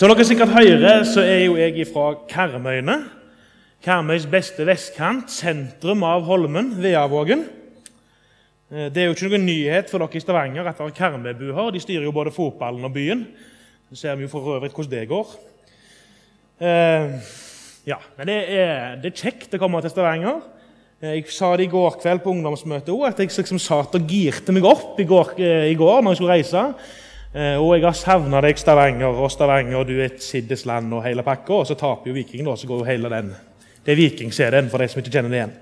Som dere sikkert hører, så er jo jeg fra Karmøyene. Karmøys beste vestkant, sentrum av Holmen, Veavågen. Eh, Det er jo ikke noen nyhet for dere i Stavanger at det er Karmøybuer. De styrer jo både fotballen og byen. Så ser vi jo for øvrig hvordan det går. Eh, ja, men det er, det er kjekt å komme til Stavanger. Eh, Jeg sa det i går kveld på ungdomsmøtet òg, at jeg liksom satt og girte meg opp i går, i går når jeg skulle reise. Eh, Og jeg har savna deg, Stavanger, og Stavanger, du er et siddesland og hele pakka. Og så taper jo Viking, da, så går jo hele den. Det er Viking-CD-en, for de som ikke kjenner det igjen.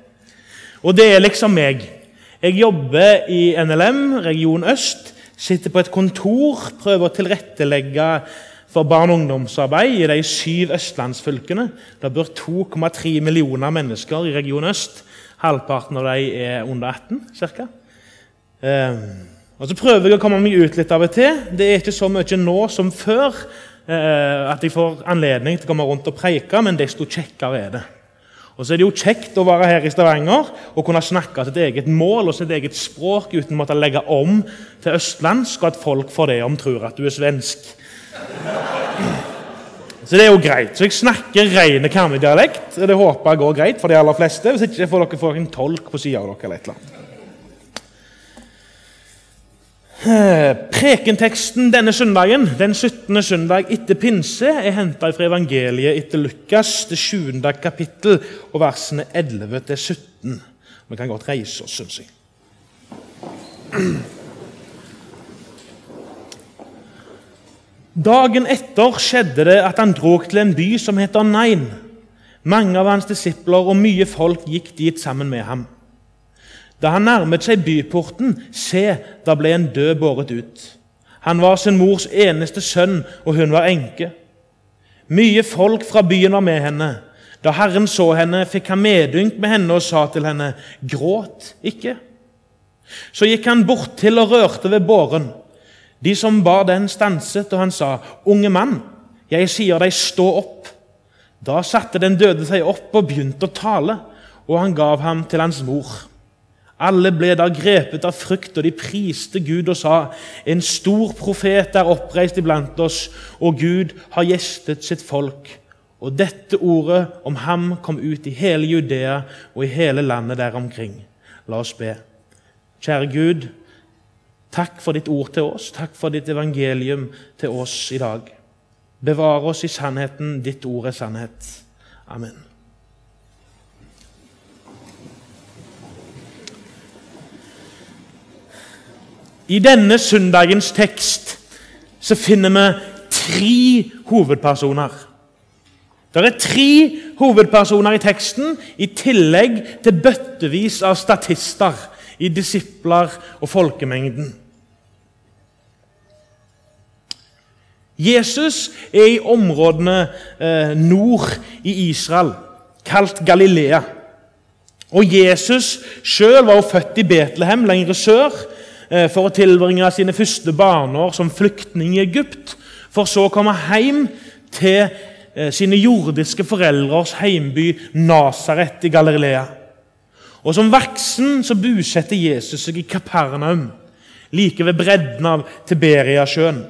Og det er liksom meg. Jeg jobber i NLM, Region Øst. Sitter på et kontor, prøver å tilrettelegge for barne- og ungdomsarbeid i de syv østlandsfylkene. Det bor 2,3 millioner mennesker i Region Øst. Halvparten av de er under 18 ca. og så prøver jeg å komme meg ut litt av og til. Det er ikke så mye nå som før eh, at jeg får anledning til å komme rundt og preike, men desto kjekkere er det. Og så er det jo kjekt å være her i Stavanger og kunne snakke sitt eget mål og sitt eget språk uten å måtte legge om til østlandsk, og at folk for det om tror at du er svensk. Så det er jo greit. Så jeg snakker ren karmedialekt. Det håper jeg går greit for de aller fleste. Hvis ikke får dere få en tolk på sida av dere. eller et eller annet. Eh, Prekenteksten denne søndagen, den 17. søndag etter pinse, er henta fra evangeliet etter Lukas, det 7. kapittel, og versene 11 til 17. Vi kan godt reise oss, syns jeg. Dagen etter skjedde det at han drog til en by som heter Nain. Mange av hans disipler og mye folk gikk dit sammen med ham. Da han nærmet seg byporten, se, da ble en død båret ut. Han var sin mors eneste sønn, og hun var enke. Mye folk fra byen var med henne. Da Herren så henne, fikk han medynk med henne og sa til henne, gråt ikke. Så gikk han bort til og rørte ved båren. De som bar den, stanset, og han sa, unge mann, jeg sier deg, stå opp. Da satte den døde seg opp og begynte å tale, og han gav ham til hans mor. Alle ble da grepet av frykt, og de priste Gud og sa:" En stor profet er oppreist iblant oss, og Gud har gjestet sitt folk. Og dette ordet om ham kom ut i hele Judea og i hele landet der omkring. La oss be. Kjære Gud, takk for ditt ord til oss, takk for ditt evangelium til oss i dag. Bevare oss i sannheten, ditt ord er sannhet. Amen. I denne søndagens tekst så finner vi tre hovedpersoner. Det er tre hovedpersoner i teksten, i tillegg til bøttevis av statister i disipler og folkemengden. Jesus er i områdene eh, nord i Israel, kalt Galilea. Og Jesus sjøl var jo født i Betlehem, lenger sør, for å tilbringe sine første barneår som flyktning i Egypt, for så å komme hjem til eh, sine jordiske foreldres heimby Nasaret i Galilea. Og Som voksen så bosetter Jesus seg i Kapernaum, like ved bredden av Tiberiasjøen.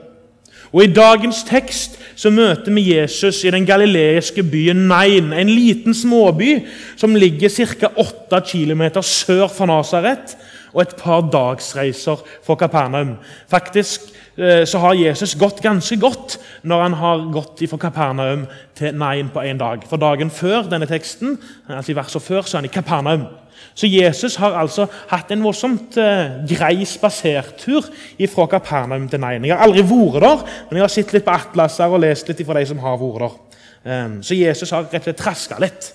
Og I dagens tekst så møter vi Jesus i den galileiske byen Nain, en liten småby som ligger ca. 8 km sør for Nasaret og et par dagsreiser fra Kapernaum. Faktisk eh, så har Jesus gått ganske godt når han har gått fra Kapernaum til Nain på én dag. For dagen før denne teksten, altså i verset før, så er han i Kapernaum. Så Jesus har altså hatt en voldsomt eh, grei spasertur fra Kapernaum til Nain. Jeg har aldri vært der, men jeg har sett litt på atlaser og lest litt fra de som har vært der. Um, så Jesus har rett og slett traska litt.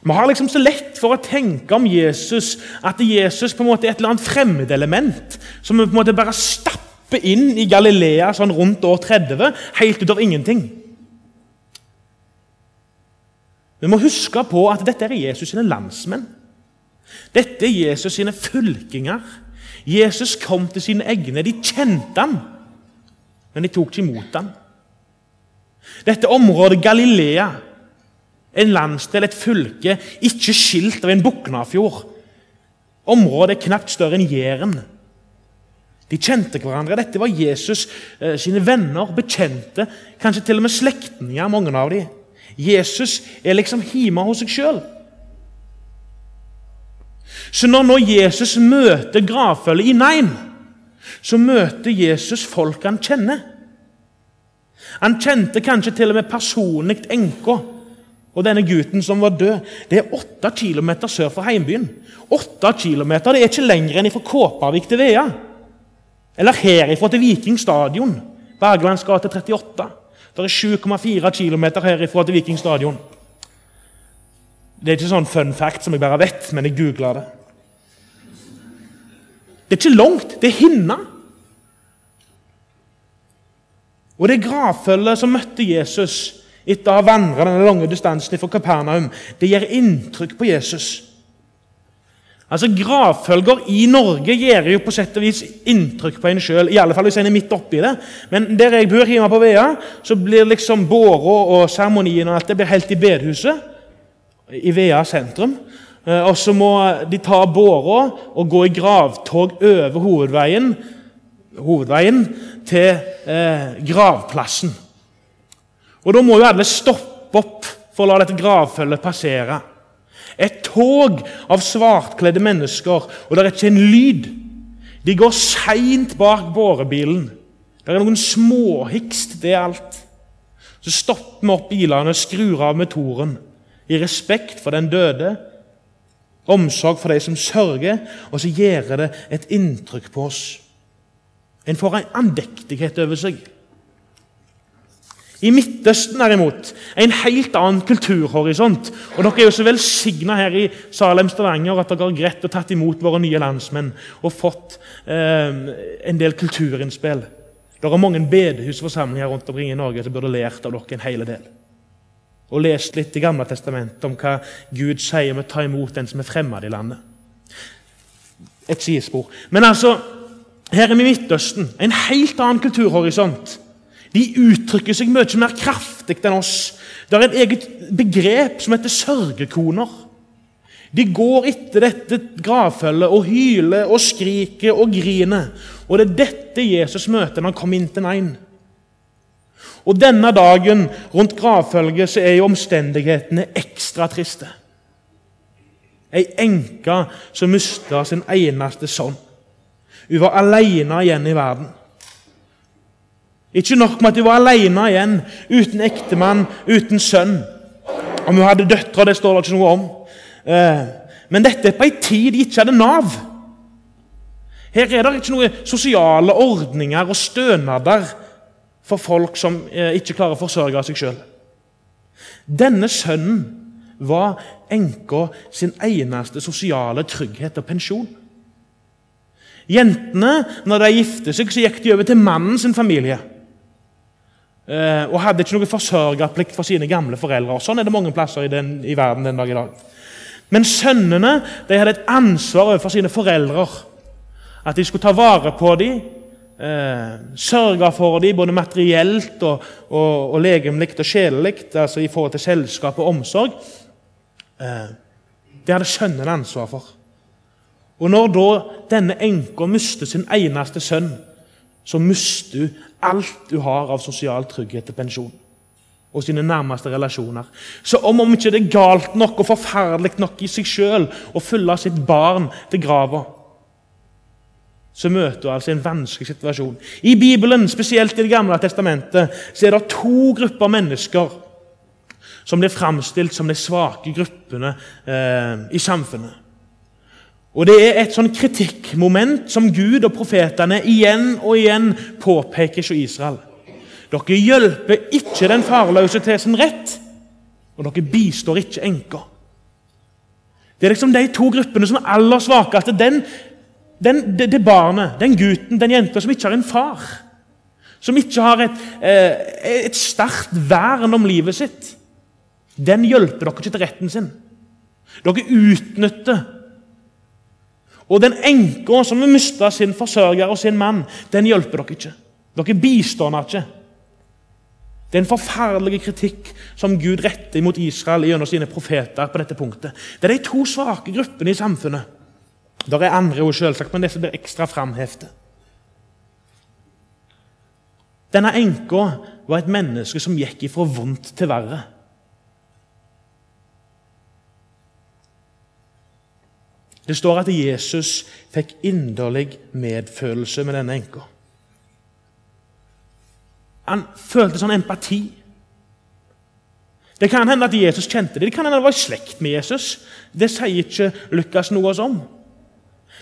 Vi har liksom så lett for å tenke om Jesus at Jesus på en måte er et eller annet fremmedelement som vi på en måte bare stapper inn i Galilea sånn rundt år 30, helt ut av ingenting. Vi må huske på at dette er Jesus sine landsmenn. Dette er Jesus sine fylkinger. Jesus kom til sine egne. De kjente ham, men de tok ikke imot ham. Dette området Galilea en landsdel, et fylke, ikke skilt av en Buknafjord. Området er knapt større enn Jæren. De kjente hverandre. Dette var Jesus eh, sine venner, bekjente, kanskje til og med slektninger, mange av dem. Jesus er liksom hjemme hos seg sjøl. Så når nå Jesus møter gravfølget i Nain, så møter Jesus folk han kjenner. Han kjente kanskje til og med personlig enka og denne gutten som var død. Det er åtte kilometer sør for heimbyen. Åtte kilometer, Det er ikke lenger enn fra Kåparvik til Vea. Eller herifra til Viking stadion. Berglands gate 38. Det er 7,4 km herifra til Viking stadion. Det er ikke sånn fun fact som jeg bare vet, men jeg googla det. Det er ikke langt. Det er hinna. Og det gravfølget som møtte Jesus etter å ha vandra den lange distansen fra Kapernaum, det gjør inntrykk på Jesus. Altså Gravfølger i Norge gjør jo på sett og vis inntrykk på en sjøl. I alle fall hvis en er midt oppi det. Men der jeg bor hjemme på Vea, så blir liksom båra og seremonien og alt det blir helt i bedhuset. i Vea sentrum. Eh, og så må de ta båra og gå i gravtog over hovedveien, hovedveien til eh, gravplassen. Og Da må jo alle stoppe opp for å la dette gravfølget passere. Et tog av svartkledde mennesker, og det er ikke en lyd. De går seint bak bårebilen. Det er noen småhikst, det er alt. Så stopper vi opp bilene og skrur av motoren i respekt for den døde, omsorg for de som sørger, og så gjør det et inntrykk på oss. En får en andektighet over seg. I Midtøsten derimot, en helt annen kulturhorisont. Og Dere er jo så velsigna her i Salem Stavanger at dere har greid å tatt imot våre nye landsmenn og fått eh, en del kulturinnspill. Det er mange bedehusforsamlinger rundt omkring i Norge som burde lært av dere en hel del. Og lest litt i Gamle testamentet om hva Gud sier om å ta imot den som er fremmed i landet. Et sidespor. Men altså, her er vi i Midtøsten. En helt annen kulturhorisont. De uttrykker seg mye mer kraftig enn oss. Det er et eget begrep som heter sørgekoner. De går etter dette gravfølget og hyler og skriker og griner. Og det er dette Jesus møter når han kommer inn til Nain. Og denne dagen rundt gravfølget så er jo omstendighetene ekstra triste. Ei enke som mista sin eneste sønn. Hun var alene igjen i verden. Ikke nok med at hun var alene igjen, uten ektemann, uten sønn. Om hun hadde døtre, det står det ikke noe om. Eh, men dette er på ei tid de ikke hadde Nav. Her er det ikke noen sosiale ordninger og stønader for folk som eh, ikke klarer å forsørge seg sjøl. Denne sønnen var enka sin eneste sosiale trygghet og pensjon. Jentene, når de gifter seg, så gikk de over til mannen sin familie. Eh, og hadde ikke noe forsørgerplikt for sine gamle foreldre. Og sånn er det mange plasser i, den, i verden den dag i dag. Men sønnene de hadde et ansvar overfor sine foreldre. At de skulle ta vare på dem, eh, sørge for dem både materielt og, og, og legemlig og sjelelig, altså i forhold til selskap og omsorg. Eh, det hadde sønnene ansvar for. Og Når da denne enka mister sin eneste sønn, så mister hun alt du har av sosial trygghet til pensjon. Og sine nærmeste relasjoner. Så om, om ikke det er galt nok og forferdelig nok i seg sjøl å følge sitt barn til grava, så møter hun altså en vanskelig situasjon. I Bibelen, spesielt i Det gamle testamentet, så er det to grupper mennesker som blir framstilt som de svake gruppene eh, i samfunnet. Og Det er et sånn kritikkmoment som Gud og profetene igjen og igjen påpeker hos Israel. Dere hjelper ikke den farløse til sin rett, og dere bistår ikke enka. Det er liksom de to gruppene som er aller svakeste. Den, den, det, det barnet, den gutten, den jenta som ikke har en far. Som ikke har et, eh, et sterkt vern om livet sitt. Den hjelper dere ikke til retten sin. Dere utnytter og den enka som har mista sin forsørger og sin mann, den hjelper dere ikke. Dere bistår henne ikke. Det er en forferdelig kritikk som Gud retter mot Israel gjennom sine profeter. på dette punktet. Det er de to svake gruppene i samfunnet. Det er andre ord, selvsagt, men disse blir ekstra framhevet. Denne enka var et menneske som gikk ifra vondt til verre. Det står at Jesus fikk inderlig medfølelse med denne enka. Han følte sånn empati. Det kan hende at Jesus kjente det. Det kan hende han var i slekt med Jesus. Det sier ikke Lukas noe om.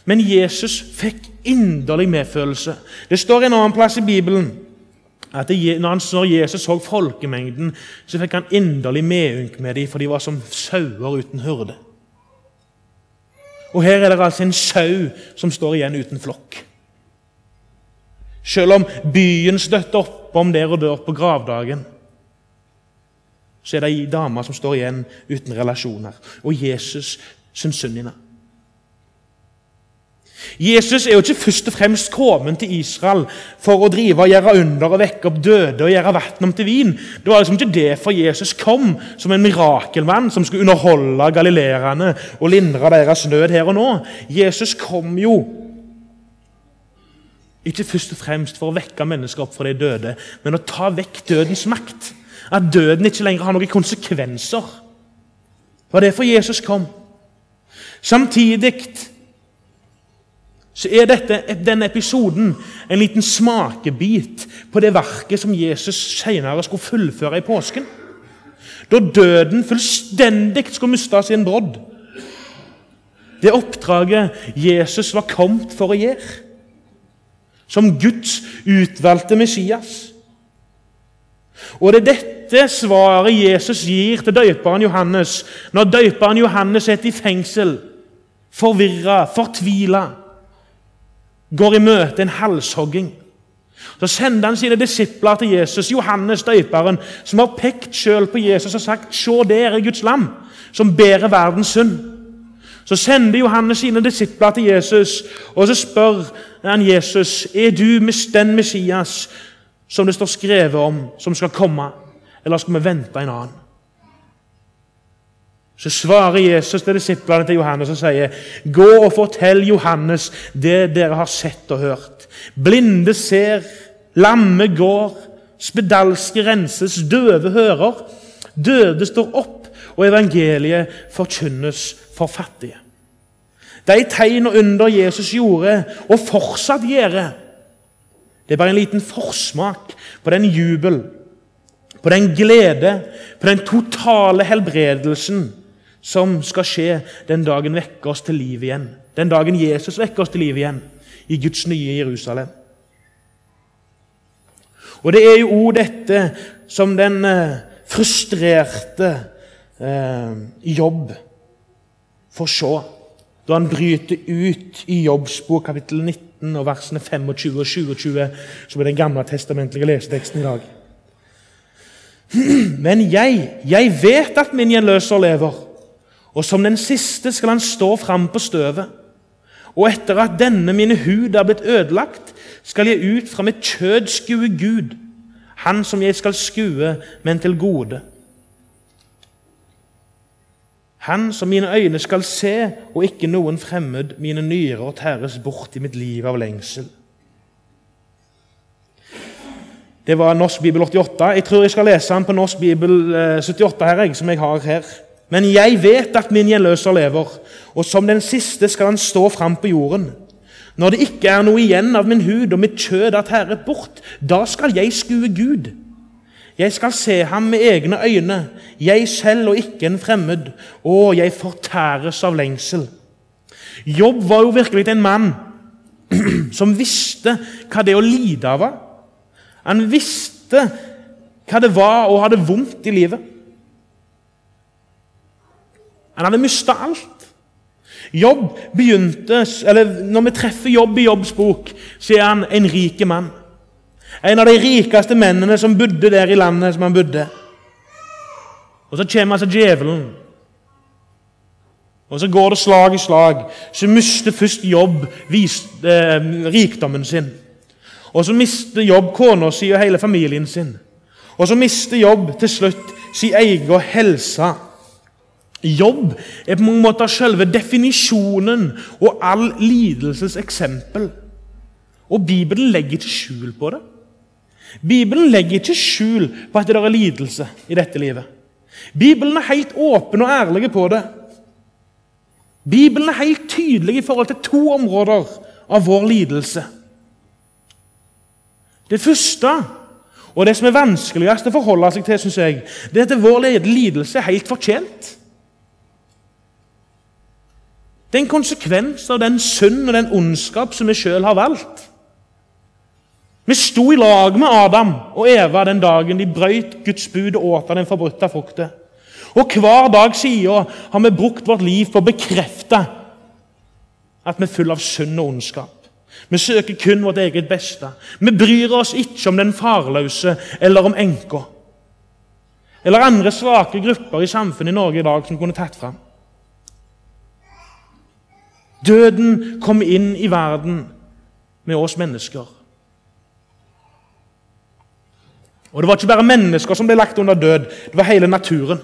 Men Jesus fikk inderlig medfølelse. Det står en annen plass i Bibelen at når Jesus så folkemengden, så fikk han inderlig medynk med dem, for de var som sauer uten hyrde. Og her er det altså en sau som står igjen uten flokk. Selv om byen støtter opp om der og dør på gravdagen, så er det ei dame som står igjen uten relasjoner. Og Jesus syns synd i henne. Jesus er jo ikke først og fremst kommet til Israel for å drive og gjøre under og vekke opp døde og gjøre vann om til vin. Det var liksom ikke derfor Jesus kom som en mirakelmann som skulle underholde galileerne og lindre deres nød her og nå. Jesus kom jo ikke først og fremst for å vekke mennesker opp fra de døde, men å ta vekk dødens makt. At døden ikke lenger har noen konsekvenser. Det var derfor Jesus kom. Samtidig så er dette, denne episoden en liten smakebit på det verket som Jesus senere skulle fullføre i påsken. Da døden fullstendig skulle miste sin brodd. Det oppdraget Jesus var kommet for å gjøre. Som Guds utvalgte Messias. Og det er dette svaret Jesus gir til døperen Johannes når døperen Johannes sitter i fengsel, forvirra, fortvila går i møte en halshogging. Så sender han sine disipler til Jesus, Johannes døyperen, som har pekt selv på Jesus og sagt 'Se, der er Guds lam, som bærer verdens synd'. Så sender Johannes sine disipler til Jesus, og så spør han Jesus er du den Messias som det står skrevet om, som skal komme, eller skal vi vente en annen? Så svarer Jesus til disiplene til Johannes og sier, 'Gå og fortell Johannes det dere har sett og hørt.' Blinde ser, lamme går, spedalske renses, døve hører. Døde står opp, og evangeliet forkynnes for fattige. De tegn og under Jesus gjorde, og fortsatt gjør, det er bare en liten forsmak på den jubel, på den glede, på den totale helbredelsen som skal skje den dagen vekker oss til liv igjen. Den dagen Jesus vekker oss til liv igjen i Guds nye Jerusalem. Og Det er jo òg dette som den eh, frustrerte eh, Jobb får se da han bryter ut i Jobbsbok kapittel 19 og versene 25 og 27, som er den gamle testamentlige leseteksten i dag. Men jeg, jeg vet at min gjenløser lever og som den siste skal han stå fram på støvet. Og etter at denne mine hud er blitt ødelagt, skal jeg ut fra mitt kjød skue Gud, Han som jeg skal skue, men til gode. Han som mine øyne skal se, og ikke noen fremmed, mine nyrer tæres bort i mitt liv av lengsel. Det var Norsk bibel 88. Jeg tror jeg skal lese den på Norsk bibel 78, eh, her, som jeg har her. Men jeg vet at min gjenløser lever, og som den siste skal han stå fram på jorden. Når det ikke er noe igjen av min hud og mitt kjød er tæret bort, da skal jeg skue Gud. Jeg skal se ham med egne øyne, jeg selv og ikke en fremmed. Å, jeg fortæres av lengsel. Jobb var jo virkelig en mann som visste hva det å lide var. Han visste hva det var å ha det vondt i livet. Han hadde mista alt. Jobb begynte, eller Når vi treffer Jobb i Jobbs bok, så er han en rik mann. En av de rikeste mennene som bodde der i landet som han bodde. Og Så kommer altså djevelen. Og Så går det slag i slag. Så mister først Jobb vist, eh, rikdommen sin. Og så mister Jobb kona si og hele familien sin. Og så mister Jobb til slutt sin egen helse Jobb er på mange måter selve definisjonen og all lidelses eksempel. Og Bibelen legger ikke skjul på det. Bibelen legger ikke skjul på at det er lidelse i dette livet. Bibelen er helt åpen og ærlig på det. Bibelen er helt tydelig i forhold til to områder av vår lidelse. Det første, og det som er vanskeligst å forholde seg til, synes jeg, det er at vår lidelse er helt fortjent. Det er en konsekvens av den synd og den ondskap som vi sjøl har valgt. Vi sto i lag med Adam og Eva den dagen de brøyt Guds bud og åt av den forbrutte frukten. Og hver dag siden har vi brukt vårt liv på å bekrefte at vi er full av synd og ondskap. Vi søker kun vårt eget beste. Vi bryr oss ikke om den farløse eller om enka. Eller andre svake grupper i samfunnet i Norge i dag som kunne tatt fram. Døden kom inn i verden med oss mennesker. Og Det var ikke bare mennesker som ble lagt under død, det var hele naturen.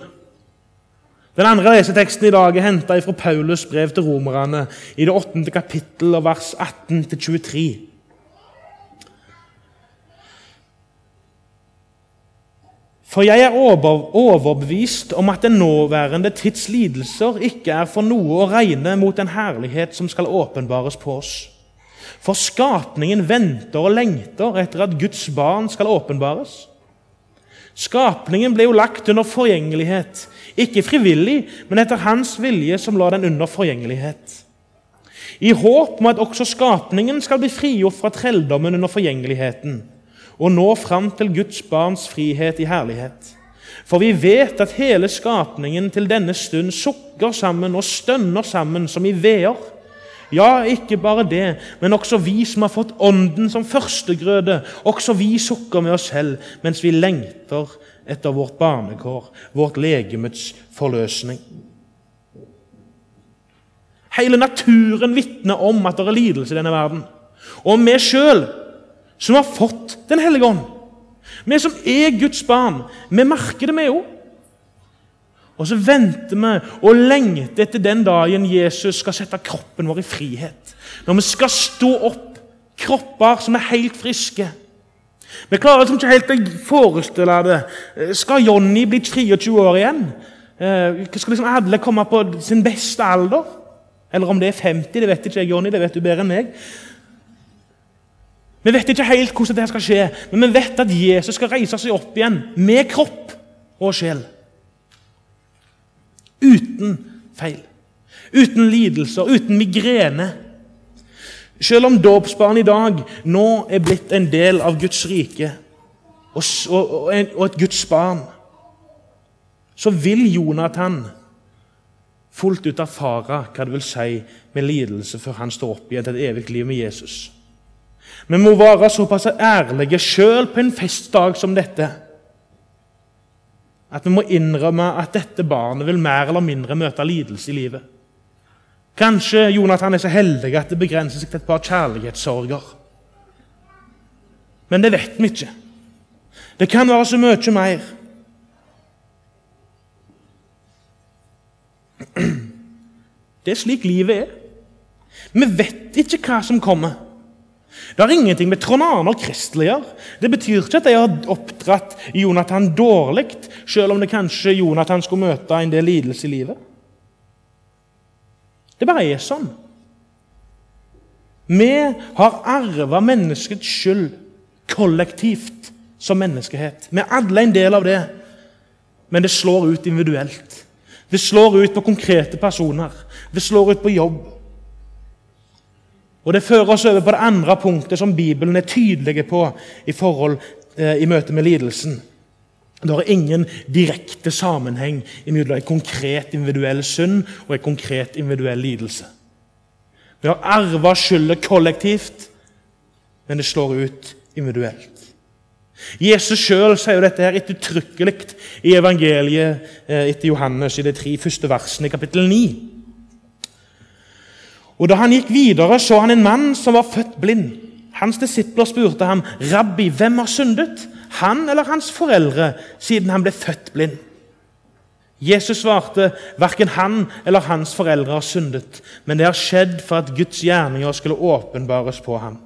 Den andre leseteksten i dag er henta fra Paulus' brev til romerne i det åttende kapittel, vers 18-23. For jeg er overbevist om at den nåværende tids lidelser ikke er for noe å regne mot den herlighet som skal åpenbares på oss. For skapningen venter og lengter etter at Guds barn skal åpenbares. Skapningen ble jo lagt under forgjengelighet, ikke frivillig, men etter hans vilje som la den under forgjengelighet. I håp om at også skapningen skal bli frigjort fra trelldommen under forgjengeligheten og nå fram til Guds barns frihet i herlighet. For vi vet at hele skapningen til denne stund sukker sammen og stønner sammen som i veer. Ja, ikke bare det, men også vi som har fått Ånden som førstegrøde, også vi sukker med oss selv mens vi lengter etter vårt barnekår, vårt legemets forløsning. Hele naturen vitner om at det er lidelse i denne verden. Og vi sjøl, som har fått Den hellige ånd, vi som er Guds barn, vi merker det, vi òg. Og så venter vi og lengter etter den dagen Jesus skal sette kroppen vår i frihet. Når vi skal stå opp, kropper som er helt friske. Vi klarer liksom ikke helt å forestille det. Skal Jonny bli 23 år igjen? Eh, skal liksom alle komme på sin beste alder? Eller om det er 50, det vet ikke jeg, Jonny. Det vet du bedre enn meg. Vi vet ikke helt hvordan det skal skje, men vi vet at Jesus skal reise seg opp igjen med kropp og sjel. Uten feil. Uten lidelser, uten migrene. Selv om dåpsbarn i dag nå er blitt en del av Guds rike og, og, og et Guds barn, så vil Jonathan fullt ut erfare hva det vil si med lidelse før han står opp igjen til et evig liv med Jesus. Vi må være såpass ærlige sjøl på en festdag som dette at vi må innrømme at dette barnet vil mer eller mindre møte lidelse i livet. Kanskje Jonathan er så heldig at det begrenser seg til et par kjærlighetssorger. Men det vet vi ikke. Det kan være så mye mer. Det er slik livet er. Vi vet ikke hva som kommer. Det har ingenting med Trond Arne og Kristelig å gjøre. Det betyr ikke at de har oppdratt Jonathan dårlig, selv om det kanskje Jonathan skulle møte en del lidelse i livet. Det bare er sånn. Vi har arva menneskets skyld kollektivt som menneskehet. Vi er alle en del av det, men det slår ut individuelt. Det slår ut på konkrete personer. Det slår ut på jobb. Og Det fører oss over på det andre punktet som Bibelen er tydelig på i, forhold, eh, i møte med lidelsen. Det er ingen direkte sammenheng mellom en konkret individuell synd og en konkret individuell lidelse. Vi har arva skylda kollektivt, men det slår ut individuelt. Jesus sjøl sier jo dette her ettertrykkelig i evangeliet eh, etter Johannes i de tre første versene i kapittel 9. Og Da han gikk videre, så han en mann som var født blind. Hans disipler spurte ham, 'Rabbi, hvem har syndet, han eller hans foreldre, siden han ble født blind?' Jesus svarte, 'Verken han eller hans foreldre har syndet,' 'men det har skjedd for at Guds gjerninger skulle åpenbares på ham.'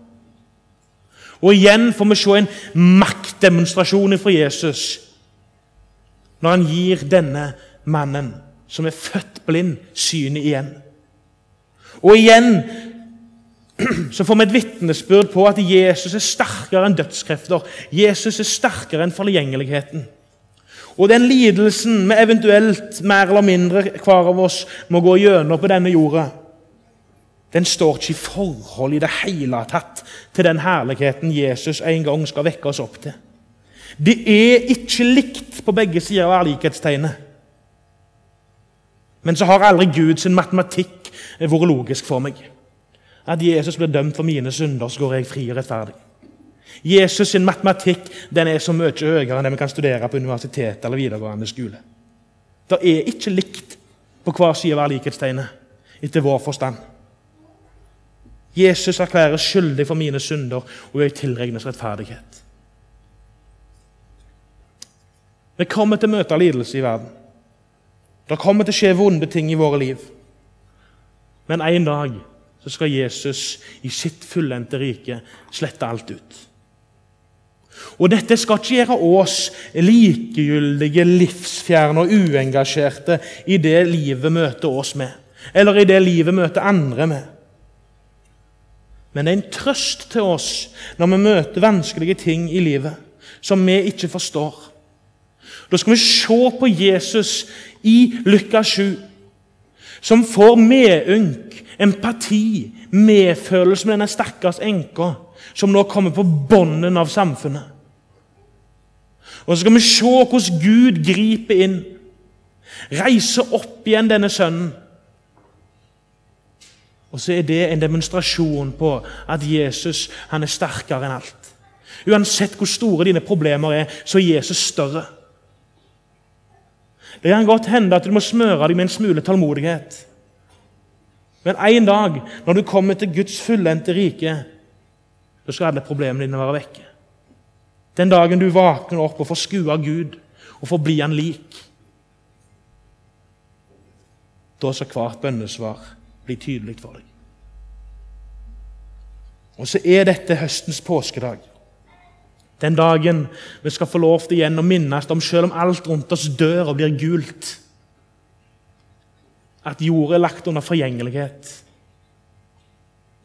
Og igjen får vi se en maktdemonstrasjon fra Jesus når han gir denne mannen, som er født blind, synet igjen. Og igjen så får vi et vitnesbyrd på at Jesus er sterkere enn dødskrefter. Jesus er sterkere enn forgjengeligheten. Og den lidelsen vi eventuelt mer eller mindre hver av oss må gå gjennom på denne jorda, den står ikke i forhold i det hele tatt til den herligheten Jesus en gang skal vekke oss opp til. Det er ikke likt på begge sider av likhetstegnet. Men så har aldri Gud sin matematikk vært logisk for meg. At Jesus blir dømt for mine synder, så går jeg fri og rettferdig. Jesus' sin matematikk den er så mye høyere enn det vi kan studere på universitet eller videregående skole. Det er ikke likt på hver side av likhetstegnet, etter vår forstand. Jesus erklæres skyldig for mine synder, og jeg tilregnes rettferdighet. Vi kommer til å møte lidelse i verden. Det kommer til å skje vonde ting i våre liv. Men en dag så skal Jesus i sitt fullendte rike slette alt ut. Og Dette skal ikke gjøre oss likegyldige, livsfjerne og uengasjerte i det livet møter oss med, eller i det livet møter andre med. Men det er en trøst til oss når vi møter vanskelige ting i livet som vi ikke forstår. Da skal vi se på Jesus i Lukas 7, som får medynk, empati, medfølelse med denne stakkars enka som nå kommer på bunnen av samfunnet. Og Så skal vi se hvordan Gud griper inn, reiser opp igjen denne sønnen. Og så er det en demonstrasjon på at Jesus han er sterkere enn alt. Uansett hvor store dine problemer er, så er Jesus større. Det kan godt hende at du må smøre deg med en smule tålmodighet. Men en dag, når du kommer til Guds fullendte rike, da skal alle problemene dine være vekke. Den dagen du våkner opp og får skue Gud og får bli Han lik. Da skal hvert bønnesvar bli tydelig for deg. Og så er dette høstens påskedag. Den dagen vi skal få lov til igjen å minnes om, selv om alt rundt oss dør og blir gult, at jorda er lagt under forgjengelighet,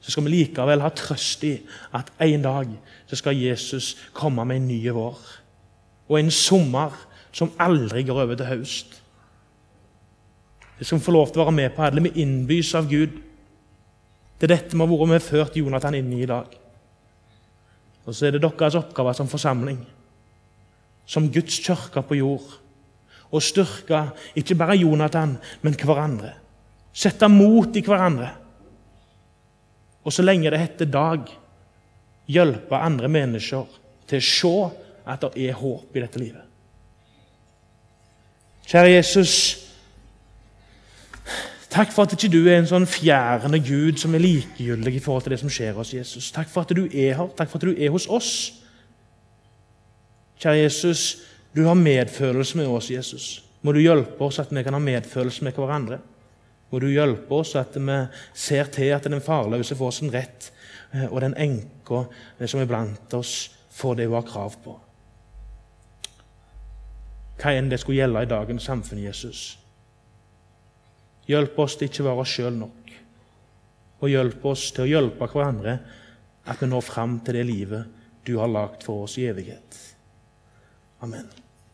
så skal vi likevel ha trøst i at en dag så skal Jesus komme med en ny vår. Og en sommer som aldri går over til høst. Det skal vi få lov til å være med på alle. Vi innbys av Gud. Det er dette vi har vært med ført Jonathan inn i i dag. Og så er det deres oppgave som forsamling, som Guds kirke på jord, å styrke ikke bare Jonathan, men hverandre. Sette mot i hverandre. Og så lenge det heter dag, hjelpe andre mennesker til å se at det er håp i dette livet. Kjære Jesus. Takk for at ikke du er en sånn fjærende Gud som er likegyldig i forhold til det som skjer hos Jesus. Takk for at du er her. Takk for at du er hos oss. Kjære Jesus, du har medfølelse med oss, Jesus. Må du hjelpe oss at vi kan ha medfølelse med hverandre. Må du hjelpe oss at vi ser til at den farløse får sin rett, eh, og den enka eh, som er blant oss, får det hun har krav på. Hva enn det skulle gjelde i dagens samfunn, Jesus. Hjelp oss til ikke å være oss sjøl nok. Og hjelp oss til å hjelpe hverandre at vi når fram til det livet du har lagd for oss i evighet. Amen.